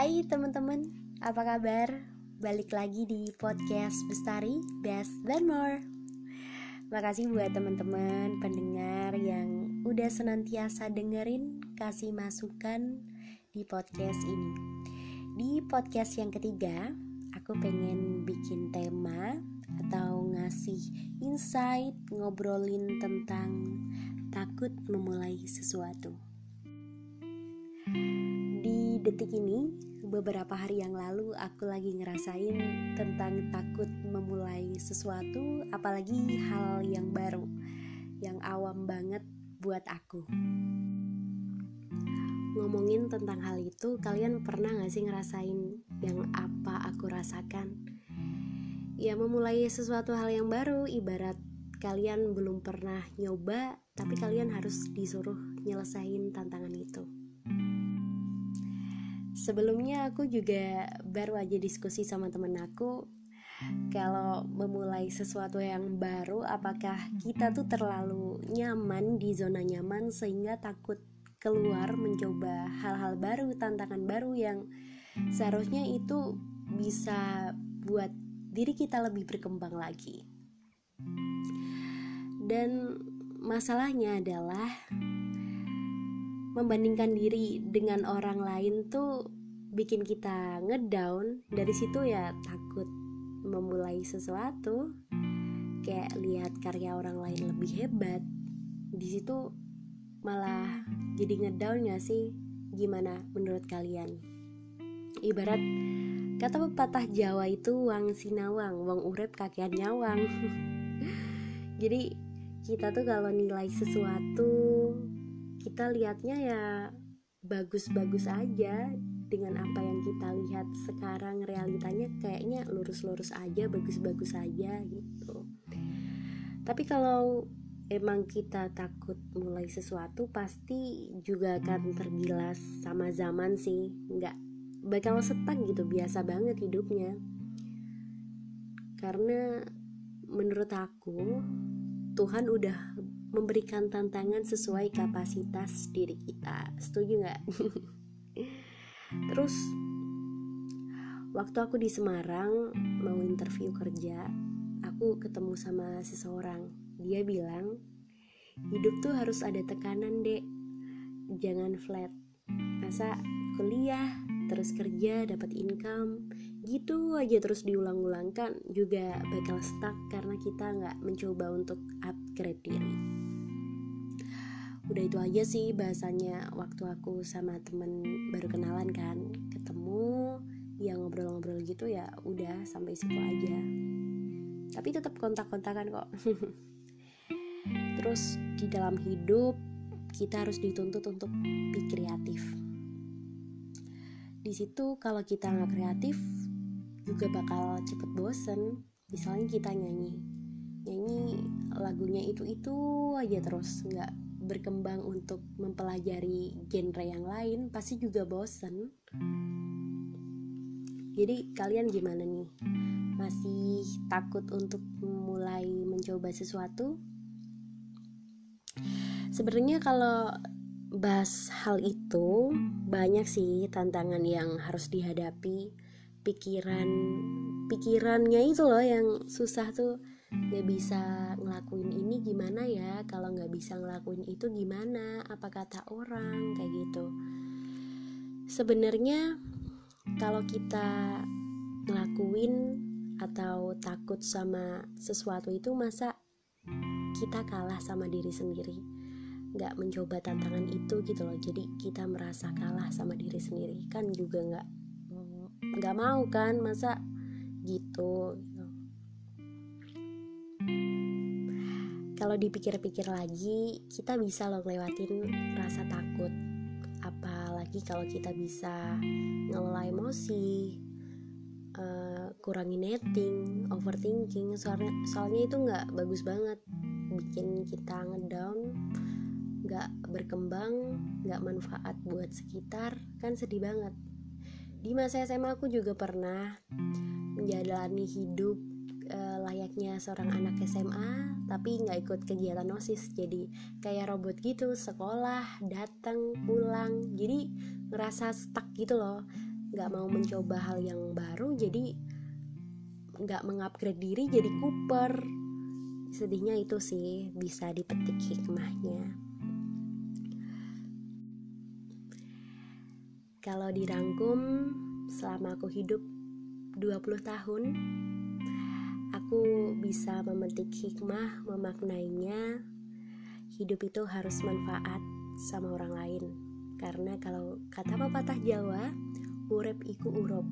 Hai teman-teman, apa kabar? Balik lagi di podcast Bestari Best Than More. Makasih buat teman-teman pendengar yang udah senantiasa dengerin Kasih masukan di podcast ini. Di podcast yang ketiga, aku pengen bikin tema Atau ngasih insight, ngobrolin tentang takut memulai sesuatu. Di detik ini, beberapa hari yang lalu aku lagi ngerasain tentang takut memulai sesuatu, apalagi hal yang baru, yang awam banget buat aku. Ngomongin tentang hal itu, kalian pernah gak sih ngerasain yang apa aku rasakan? Ya memulai sesuatu hal yang baru, ibarat kalian belum pernah nyoba, tapi kalian harus disuruh nyelesain tantangan itu. Sebelumnya aku juga baru aja diskusi sama temen aku kalau memulai sesuatu yang baru apakah kita tuh terlalu nyaman di zona nyaman sehingga takut keluar mencoba hal-hal baru, tantangan baru yang seharusnya itu bisa buat diri kita lebih berkembang lagi. Dan masalahnya adalah membandingkan diri dengan orang lain tuh bikin kita ngedown. Dari situ ya takut memulai sesuatu. Kayak lihat karya orang lain lebih hebat. Di situ malah jadi ngedown gak sih? Gimana menurut kalian? Ibarat kata pepatah Jawa itu wang sinawang wang urep kakian nyawang. Jadi kita tuh kalau nilai sesuatu kita lihatnya ya bagus-bagus aja dengan apa yang kita lihat sekarang. Realitanya kayaknya lurus-lurus aja bagus-bagus aja gitu. Tapi kalau emang kita takut mulai sesuatu pasti juga akan tergilas sama zaman sih. Nggak bakal setak gitu biasa banget hidupnya. Karena menurut aku Tuhan udah memberikan tantangan sesuai kapasitas diri kita. Setuju nggak? Terus waktu aku di Semarang mau interview kerja aku ketemu sama seseorang. Dia bilang hidup tuh harus ada tekanan dek. Jangan flat. Masa kuliah terus kerja dapat income gitu aja terus diulang-ulangkan. Juga bakal stuck karena kita nggak mencoba untuk upgrade diri udah itu aja sih bahasanya waktu aku sama temen baru kenalan kan. Ketemu ya ngobrol-ngobrol gitu ya udah sampai situ aja. Tapi tetap kontak-kontakan kok. Terus di dalam hidup kita harus dituntut untuk be kreatif di situ kalau kita nggak kreatif juga bakal cepet bosen. Misalnya kita nyanyi nyanyi lagunya itu itu aja terus nggak berkembang untuk mempelajari genre yang lain pasti juga bosen. Jadi kalian gimana nih? Masih takut untuk mulai mencoba sesuatu? Sebenarnya kalau bahas hal itu banyak sih tantangan yang harus dihadapi. Pikiran pikirannya itu loh yang susah tuh nggak bisa ngelakuin ini gimana ya? Kalau nggak bisa ngelakuin itu gimana? Apa kata orang? Kayak gitu. Sebenarnya kalau kita ngelakuin atau takut sama sesuatu itu masa kita kalah sama diri sendiri. Nggak mencoba tantangan itu gitu loh. Jadi kita merasa kalah sama diri sendiri. Kan juga nggak nggak mau kan? Masa gitu kalau dipikir-pikir lagi kita bisa loh lewatin rasa takut. Apalagi kalau kita bisa ngelola emosi uh, kurangi netting overthinking. Soalnya soalnya itu nggak bagus banget. Bikin kita ngedown nggak berkembang nggak manfaat buat sekitar. Kan sedih banget. Di masa SMA aku juga pernah menjalani hidup uh, layaknya seorang anak SMA tapi nggak ikut kegiatan osis. Jadi kayak robot gitu sekolah datang pulang. Jadi ngerasa stuck gitu loh. Nggak mau mencoba hal yang baru jadi nggak mengupgrade diri jadi Cooper sedihnya itu sih bisa dipetik hikmahnya. Kalau dirangkum selama aku hidup 20 tahun aku bisa memetik hikmah memaknainya hidup itu harus manfaat sama orang lain. Karena kalau kata pepatah Jawa urep iku urop.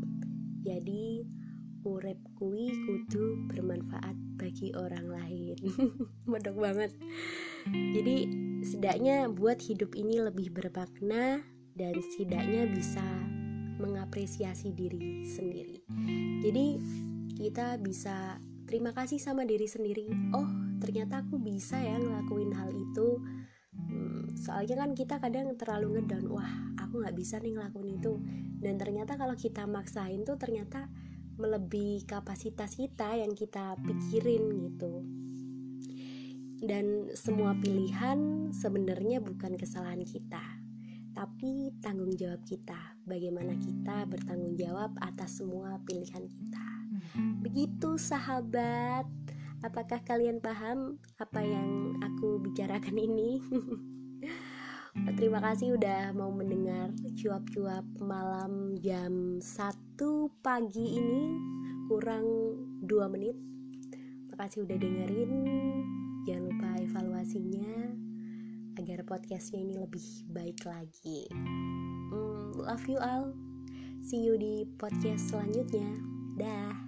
Jadi urep kui kudu bermanfaat bagi orang lain. Bodoh banget. Jadi setidaknya buat hidup ini lebih bermakna dan setidaknya bisa mengapresiasi diri sendiri. Jadi kita bisa terima kasih sama diri sendiri. Oh ternyata aku bisa ya ngelakuin hal itu. Hmm, soalnya kan kita kadang terlalu ngedown. Wah aku nggak bisa nih ngelakuin itu. Dan ternyata kalau kita maksain tuh ternyata melebihi kapasitas kita yang kita pikirin gitu. Dan semua pilihan sebenarnya bukan kesalahan kita tapi tanggung jawab kita. Bagaimana kita bertanggung jawab atas semua pilihan kita Begitu sahabat. Apakah kalian paham apa yang aku bicarakan ini? Terima kasih udah mau mendengar cuap-cuap malam jam 1 pagi ini Kurang 2 menit. Makasih udah dengerin. Jangan lupa evaluasinya Agar podcastnya ini lebih baik lagi. Mm, Love you all. See you di podcast selanjutnya. Dah